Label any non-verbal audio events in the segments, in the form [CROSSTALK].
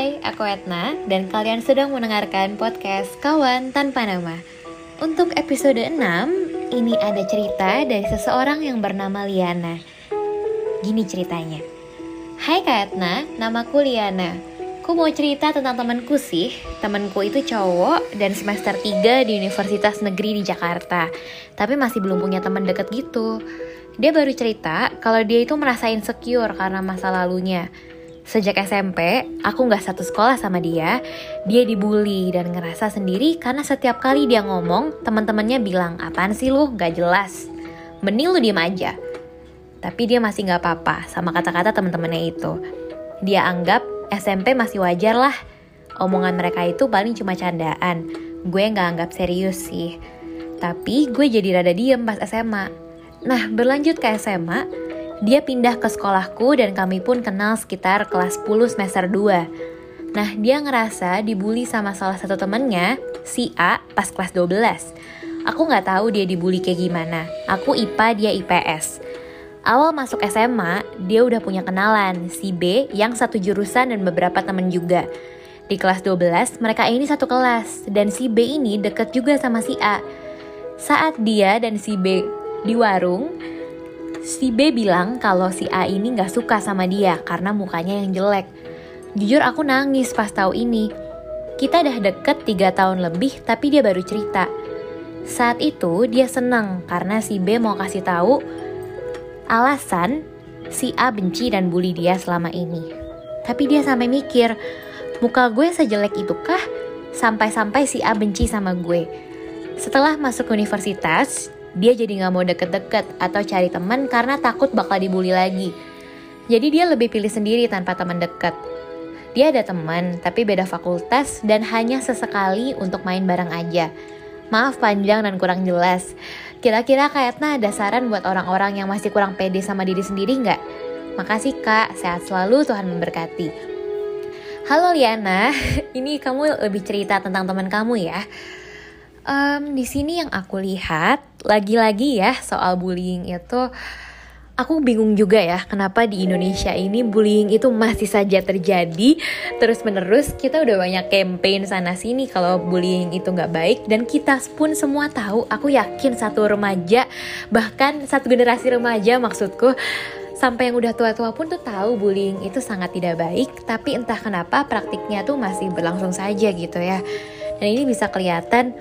Hai, aku Etna dan kalian sedang mendengarkan podcast Kawan Tanpa Nama. Untuk episode 6, ini ada cerita dari seseorang yang bernama Liana. Gini ceritanya. Hai Kak Etna, namaku Liana. Ku mau cerita tentang temanku sih. Temanku itu cowok dan semester 3 di Universitas Negeri di Jakarta. Tapi masih belum punya teman deket gitu. Dia baru cerita kalau dia itu merasa insecure karena masa lalunya. Sejak SMP, aku nggak satu sekolah sama dia. Dia dibully dan ngerasa sendiri karena setiap kali dia ngomong, teman-temannya bilang, apaan sih lu, gak jelas. Mending lu diem aja. Tapi dia masih nggak apa-apa sama kata-kata teman-temannya itu. Dia anggap SMP masih wajar lah. Omongan mereka itu paling cuma candaan. Gue nggak anggap serius sih. Tapi gue jadi rada diem pas SMA. Nah, berlanjut ke SMA, dia pindah ke sekolahku dan kami pun kenal sekitar kelas 10 semester 2. Nah, dia ngerasa dibully sama salah satu temennya, si A, pas kelas 12. Aku nggak tahu dia dibully kayak gimana. Aku IPA, dia IPS. Awal masuk SMA, dia udah punya kenalan, si B yang satu jurusan dan beberapa temen juga. Di kelas 12, mereka ini satu kelas, dan si B ini deket juga sama si A. Saat dia dan si B di warung, si B bilang kalau si A ini gak suka sama dia karena mukanya yang jelek. Jujur aku nangis pas tahu ini. Kita udah deket 3 tahun lebih tapi dia baru cerita. Saat itu dia seneng karena si B mau kasih tahu alasan si A benci dan bully dia selama ini. Tapi dia sampai mikir, muka gue sejelek itu kah? Sampai-sampai si A benci sama gue. Setelah masuk universitas, dia jadi nggak mau deket-deket atau cari teman karena takut bakal dibully lagi. Jadi dia lebih pilih sendiri tanpa teman deket. Dia ada teman, tapi beda fakultas dan hanya sesekali untuk main bareng aja. Maaf panjang dan kurang jelas. Kira-kira Kak Etna ada saran buat orang-orang yang masih kurang pede sama diri sendiri nggak? Makasih Kak, sehat selalu, Tuhan memberkati. Halo Liana, [LAUGHS] ini kamu lebih cerita tentang teman kamu ya. Um, di sini yang aku lihat lagi-lagi ya soal bullying itu aku bingung juga ya kenapa di Indonesia ini bullying itu masih saja terjadi. Terus menerus kita udah banyak campaign sana sini kalau bullying itu nggak baik. Dan kita pun semua tahu aku yakin satu remaja bahkan satu generasi remaja maksudku sampai yang udah tua-tua pun tuh tahu bullying itu sangat tidak baik. Tapi entah kenapa praktiknya tuh masih berlangsung saja gitu ya. Dan ini bisa kelihatan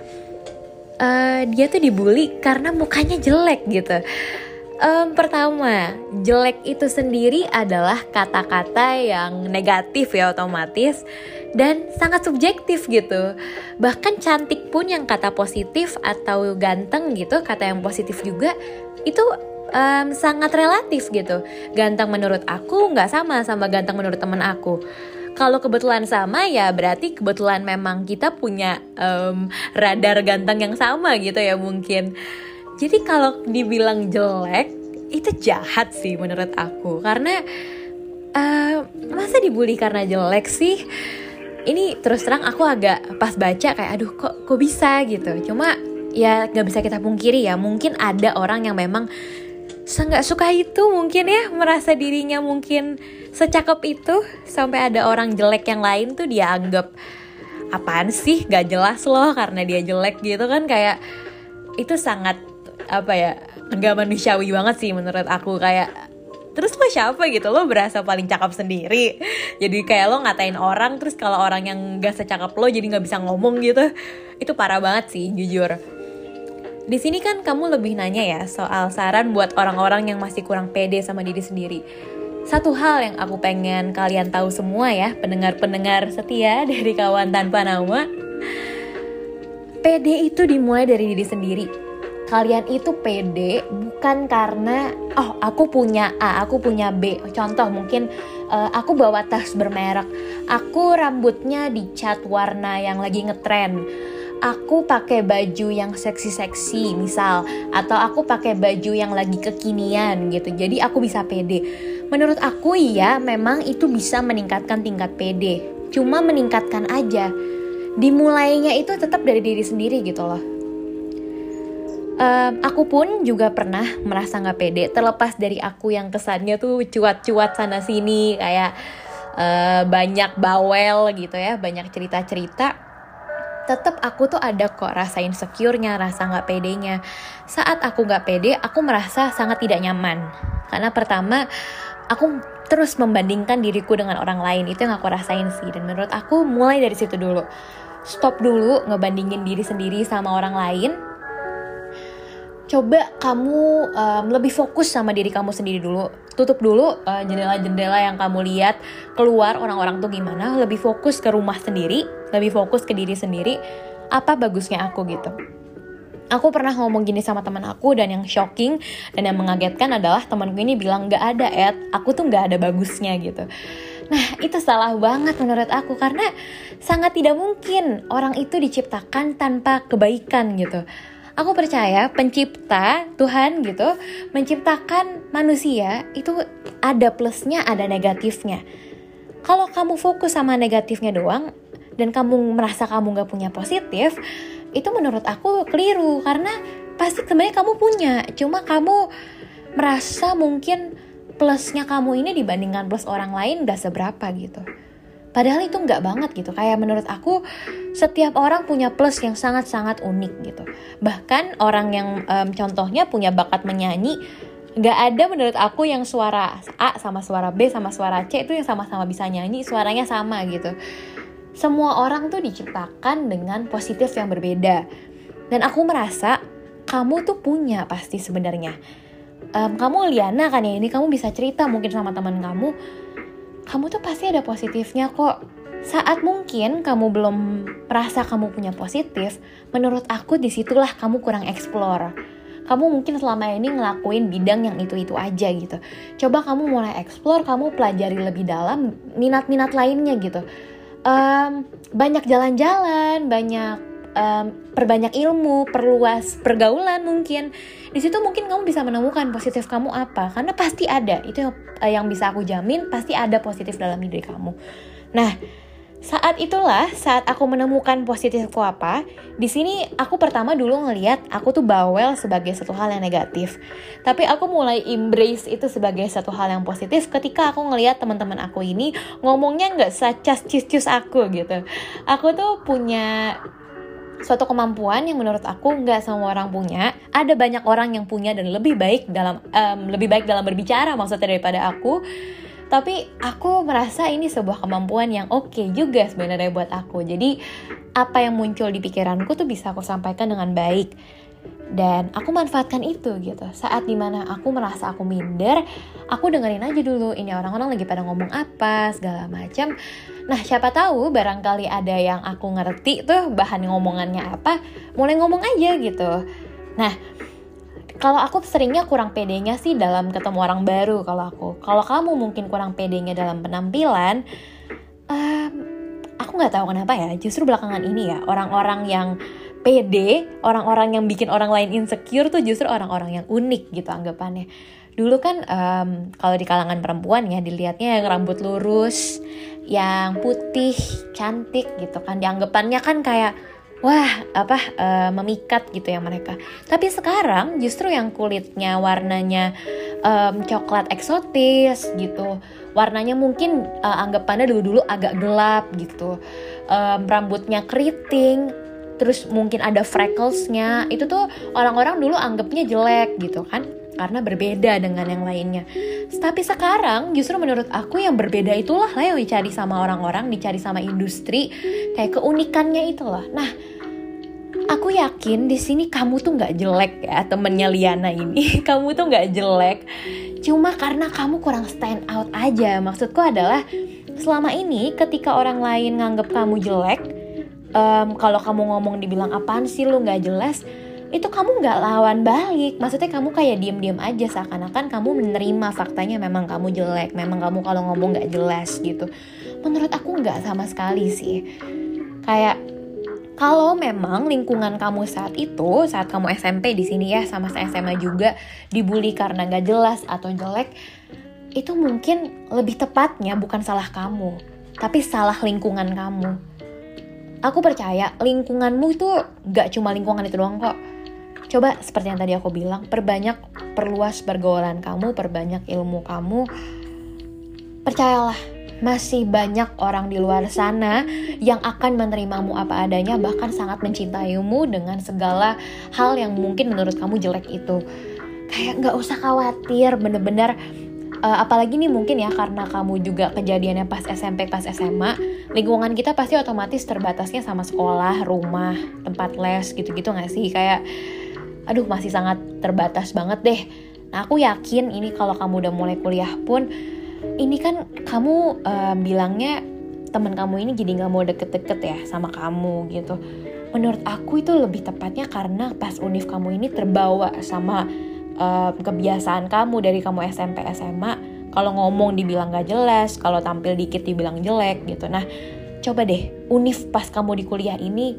uh, dia tuh dibully karena mukanya jelek gitu. Um, pertama, jelek itu sendiri adalah kata-kata yang negatif ya otomatis dan sangat subjektif gitu. Bahkan cantik pun yang kata positif atau ganteng gitu, kata yang positif juga itu um, sangat relatif gitu. Ganteng menurut aku nggak sama sama ganteng menurut teman aku kalau kebetulan sama ya berarti kebetulan memang kita punya um, radar ganteng yang sama gitu ya mungkin. Jadi kalau dibilang jelek itu jahat sih menurut aku karena uh, masa dibully karena jelek sih? Ini terus terang aku agak pas baca kayak aduh kok kok bisa gitu. Cuma ya nggak bisa kita pungkiri ya mungkin ada orang yang memang nggak suka itu mungkin ya merasa dirinya mungkin secakep itu. Sampai ada orang jelek yang lain tuh dia anggap apaan sih? Gak jelas loh karena dia jelek gitu kan. Kayak itu sangat apa ya nggak manusiawi banget sih menurut aku. Kayak terus lo siapa gitu? Lo berasa paling cakep sendiri. [LAUGHS] Jadi kayak lo ngatain orang terus kalau orang yang gak secakep lo jadi nggak bisa ngomong gitu. Itu parah banget sih jujur di sini kan kamu lebih nanya ya soal saran buat orang-orang yang masih kurang pede sama diri sendiri. Satu hal yang aku pengen kalian tahu semua ya, pendengar-pendengar setia [LAUGHS] dari kawan tanpa nama. Pede itu dimulai dari diri sendiri. Kalian itu pede bukan karena oh aku punya A, aku punya B. Contoh mungkin uh, aku bawa tas bermerek, aku rambutnya dicat warna yang lagi ngetren aku pakai baju yang seksi-seksi misal. Atau aku pakai baju yang lagi kekinian gitu. Jadi aku bisa pede. Menurut aku iya memang itu bisa meningkatkan tingkat pede. Cuma meningkatkan aja. Dimulainya itu tetap dari diri sendiri gitu loh. Um, aku pun juga pernah merasa nggak pede. Terlepas dari aku yang kesannya tuh cuat-cuat sana sini kayak uh, banyak bawel gitu ya banyak cerita cerita tetap aku tuh ada kok rasa insecure-nya, rasa nggak pedenya. Saat aku nggak pede, aku merasa sangat tidak nyaman. Karena pertama, aku terus membandingkan diriku dengan orang lain. Itu yang aku rasain sih. Dan menurut aku mulai dari situ dulu. Stop dulu ngebandingin diri sendiri sama orang lain coba kamu um, lebih fokus sama diri kamu sendiri dulu. Tutup dulu jendela jendela-jendela yang kamu lihat. Keluar orang-orang tuh gimana? Lebih fokus ke rumah sendiri lebih fokus ke diri sendiri. Apa bagusnya aku gitu? Aku pernah ngomong gini sama teman aku dan yang shocking dan yang mengagetkan adalah temanku ini bilang nggak ada Ed. Aku tuh nggak ada bagusnya gitu. Nah itu salah banget menurut aku karena sangat tidak mungkin orang itu diciptakan tanpa kebaikan gitu aku percaya pencipta Tuhan gitu menciptakan manusia itu ada plusnya ada negatifnya. Kalau kamu fokus sama negatifnya doang dan kamu merasa kamu gak punya positif itu menurut aku keliru. Karena pasti sebenarnya kamu punya cuma kamu merasa mungkin plusnya kamu ini dibandingkan plus orang lain gak seberapa gitu Padahal itu nggak banget gitu. Kayak menurut aku setiap orang punya plus yang sangat-sangat unik gitu. Bahkan orang yang um, contohnya punya bakat menyanyi, nggak ada menurut aku yang suara A sama suara B sama suara C itu yang sama-sama bisa nyanyi, suaranya sama gitu. Semua orang tuh diciptakan dengan positif yang berbeda. Dan aku merasa kamu tuh punya pasti sebenarnya. Um, kamu Liana kan ya ini kamu bisa cerita mungkin sama teman kamu kamu tuh pasti ada positifnya kok. Saat mungkin kamu belum merasa kamu punya positif, menurut aku di situlah kamu kurang explore. Kamu mungkin selama ini ngelakuin bidang yang itu-itu aja gitu. Coba kamu mulai explore, kamu pelajari lebih dalam minat-minat lainnya gitu. Um, banyak jalan-jalan, banyak um, perbanyak ilmu, perluas pergaulan mungkin. Di situ mungkin kamu bisa menemukan positif kamu apa, karena pasti ada. Itu yang, uh, yang bisa aku jamin, pasti ada positif dalam diri kamu. Nah, saat itulah saat aku menemukan positifku apa, di sini aku pertama dulu ngeliat aku tuh bawel sebagai satu hal yang negatif. Tapi aku mulai embrace itu sebagai satu hal yang positif ketika aku ngeliat teman-teman aku ini ngomongnya nggak secas cis aku gitu. Aku tuh punya suatu kemampuan yang menurut aku nggak semua orang punya. Ada banyak orang yang punya dan lebih baik dalam um, lebih baik dalam berbicara maksudnya daripada aku. Tapi aku merasa ini sebuah kemampuan yang oke okay juga sebenarnya buat aku. Jadi apa yang muncul di pikiranku tuh bisa aku sampaikan dengan baik dan aku manfaatkan itu gitu. Saat di mana aku merasa aku minder aku dengerin aja dulu ini orang-orang lagi pada ngomong apa segala macam. Nah siapa tahu barangkali ada yang aku ngerti tuh bahan ngomongannya apa mulai ngomong aja gitu. Nah kalau aku seringnya kurang pedenya sih dalam ketemu orang baru kalau aku. Kalau kamu mungkin kurang pedenya dalam penampilan um, aku nggak tahu kenapa ya justru belakangan ini ya orang-orang yang pede, orang-orang yang bikin orang lain insecure tuh justru orang-orang yang unik gitu anggapannya. Dulu kan um, kalau di kalangan perempuan ya dilihatnya yang rambut lurus, yang putih, cantik gitu kan. Dianggapannya kan kayak wah apa uh, memikat gitu ya mereka. Tapi sekarang justru yang kulitnya warnanya um, coklat eksotis gitu. Warnanya mungkin uh, anggapannya dulu-dulu agak gelap gitu. Um, rambutnya keriting, terus mungkin ada frecklesnya itu tuh orang-orang dulu anggapnya jelek gitu kan karena berbeda dengan yang lainnya. Tapi sekarang justru menurut aku yang berbeda itulah lah yang dicari sama orang-orang, dicari sama industri, kayak keunikannya itulah. Nah, aku yakin di sini kamu tuh nggak jelek ya temennya Liana ini. [LAUGHS] kamu tuh nggak jelek, cuma karena kamu kurang stand out aja. Maksudku adalah selama ini ketika orang lain nganggap kamu jelek, um, kalau kamu ngomong dibilang apaan sih lu nggak jelas itu kamu nggak lawan balik. Maksudnya kamu kayak diem-diem aja seakan-akan kamu menerima faktanya memang kamu jelek memang kamu kalau ngomong nggak jelas gitu. Menurut aku nggak sama sekali sih. Kayak kalau memang lingkungan kamu saat itu, saat kamu SMP di sini ya, sama SMA juga dibully karena nggak jelas atau jelek, itu mungkin lebih tepatnya bukan salah kamu, tapi salah lingkungan kamu aku percaya lingkunganmu itu gak cuma lingkungan itu doang kok. Coba seperti yang tadi aku bilang, perbanyak perluas pergaulan kamu, perbanyak ilmu kamu. Percayalah, masih banyak orang di luar sana yang akan menerimamu apa adanya bahkan sangat mencintaimu dengan segala hal yang mungkin menurut kamu jelek itu kayak nggak usah khawatir bener-bener uh, apalagi nih mungkin ya karena kamu juga kejadiannya pas SMP pas SMA lingkungan kita pasti otomatis terbatasnya sama sekolah rumah tempat les gitu-gitu nggak sih? Kayak aduh masih sangat terbatas banget deh. Nah aku yakin ini kalau kamu udah mulai kuliah pun ini kan kamu uh, bilangnya teman kamu ini jadi nggak mau deket-deket ya sama kamu gitu. Menurut aku itu lebih tepatnya karena pas univ kamu ini terbawa sama uh, kebiasaan kamu dari kamu SMP SMA kalau ngomong dibilang gak jelas kalau tampil dikit dibilang jelek gitu. Nah coba deh univ pas kamu di kuliah ini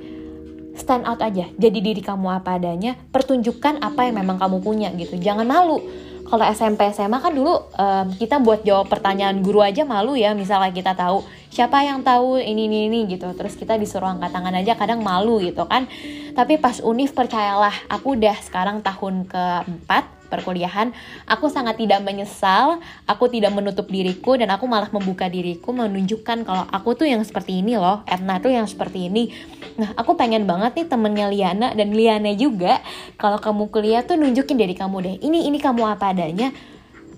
stand out aja. Jadi diri kamu apa adanya pertunjukkan apa yang memang kamu punya gitu. Jangan malu. Kalau SMP SMA kan dulu um, kita buat jawab pertanyaan guru aja malu ya misalnya kita tahu siapa yang tahu ini ini ini gitu terus kita disuruh angkat tangan aja kadang malu gitu kan tapi pas univ percayalah aku udah sekarang tahun keempat perkuliahan, aku sangat tidak menyesal, aku tidak menutup diriku dan aku malah membuka diriku menunjukkan kalau aku tuh yang seperti ini loh, Edna tuh yang seperti ini. Nah, aku pengen banget nih temennya Liana dan Liana juga kalau kamu kuliah tuh nunjukin dari kamu deh. Ini ini kamu apa adanya.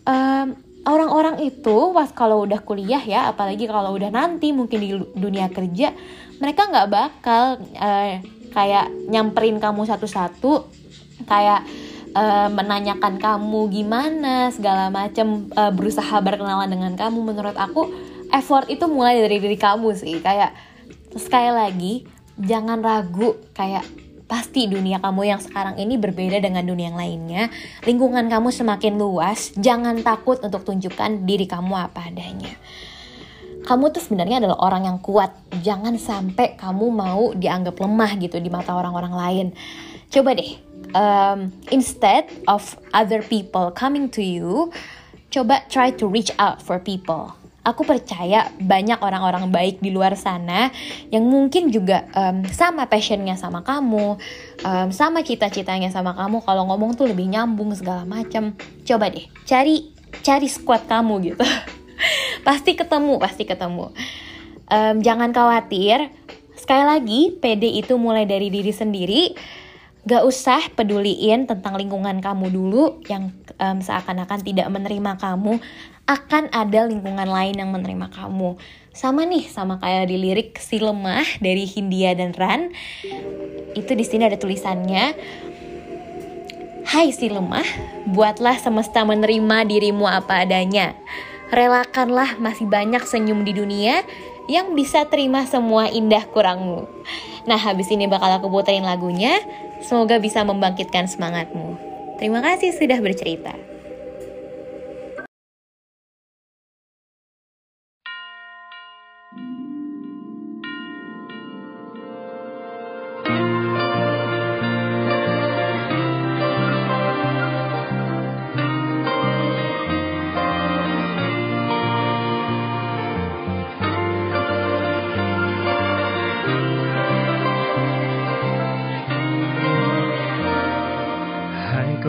Um, orang-orang itu pas kalau udah kuliah ya apalagi kalau udah nanti mungkin di dunia kerja mereka nggak bakal uh, kayak nyamperin kamu satu-satu kayak uh, menanyakan kamu gimana segala macam uh, berusaha berkenalan dengan kamu. Menurut aku effort itu mulai dari diri kamu sih. Kayak sekali lagi jangan ragu kayak pasti dunia kamu yang sekarang ini berbeda dengan dunia yang lainnya. Lingkungan kamu semakin luas. Jangan takut untuk tunjukkan diri kamu apa adanya. Kamu tuh sebenarnya adalah orang yang kuat. Jangan sampai kamu mau dianggap lemah gitu di mata orang-orang lain. Coba deh um, instead of other people coming to you, coba try to reach out for people. Aku percaya banyak orang-orang baik di luar sana yang mungkin juga um, sama passionnya sama kamu, um, sama cita-citanya sama kamu. Kalau ngomong tuh lebih nyambung segala macam. Coba deh, cari cari squad kamu gitu. [LAUGHS] pasti ketemu, pasti ketemu. Um, jangan khawatir. Sekali lagi, PD itu mulai dari diri sendiri Gak usah peduliin tentang lingkungan kamu dulu yang um, seakan-akan tidak menerima kamu. Akan ada lingkungan lain yang menerima kamu. Sama nih, sama kayak di lirik si lemah dari Hindia dan Ran. Itu di sini ada tulisannya. Hai si lemah, buatlah semesta menerima dirimu apa adanya. Relakanlah masih banyak senyum di dunia yang bisa terima semua indah kurangmu. Nah, habis ini bakal aku puterin lagunya. Semoga bisa membangkitkan semangatmu. Terima kasih sudah bercerita.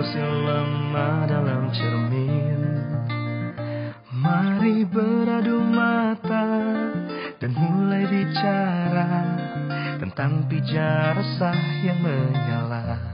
Terusnya lemah dalam cermin Mari beradu mata dan mulai bicara tentang pijar sah yang menyala.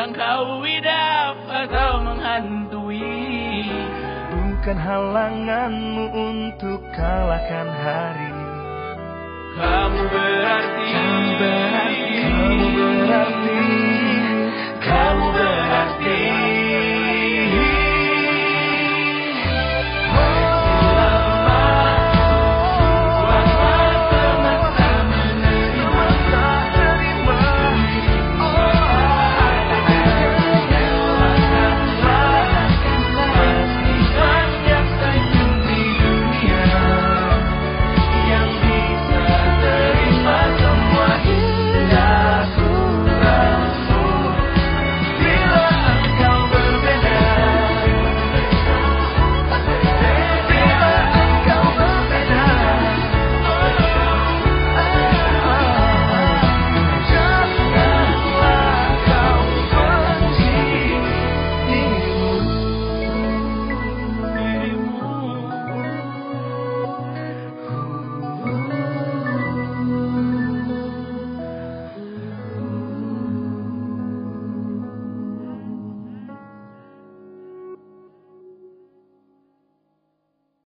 Yang kau widap atau menghantui. Bukan halanganmu untuk kalahkan hari. Kamu berarti. Kamu berarti. Kamu berarti. Kamu berarti.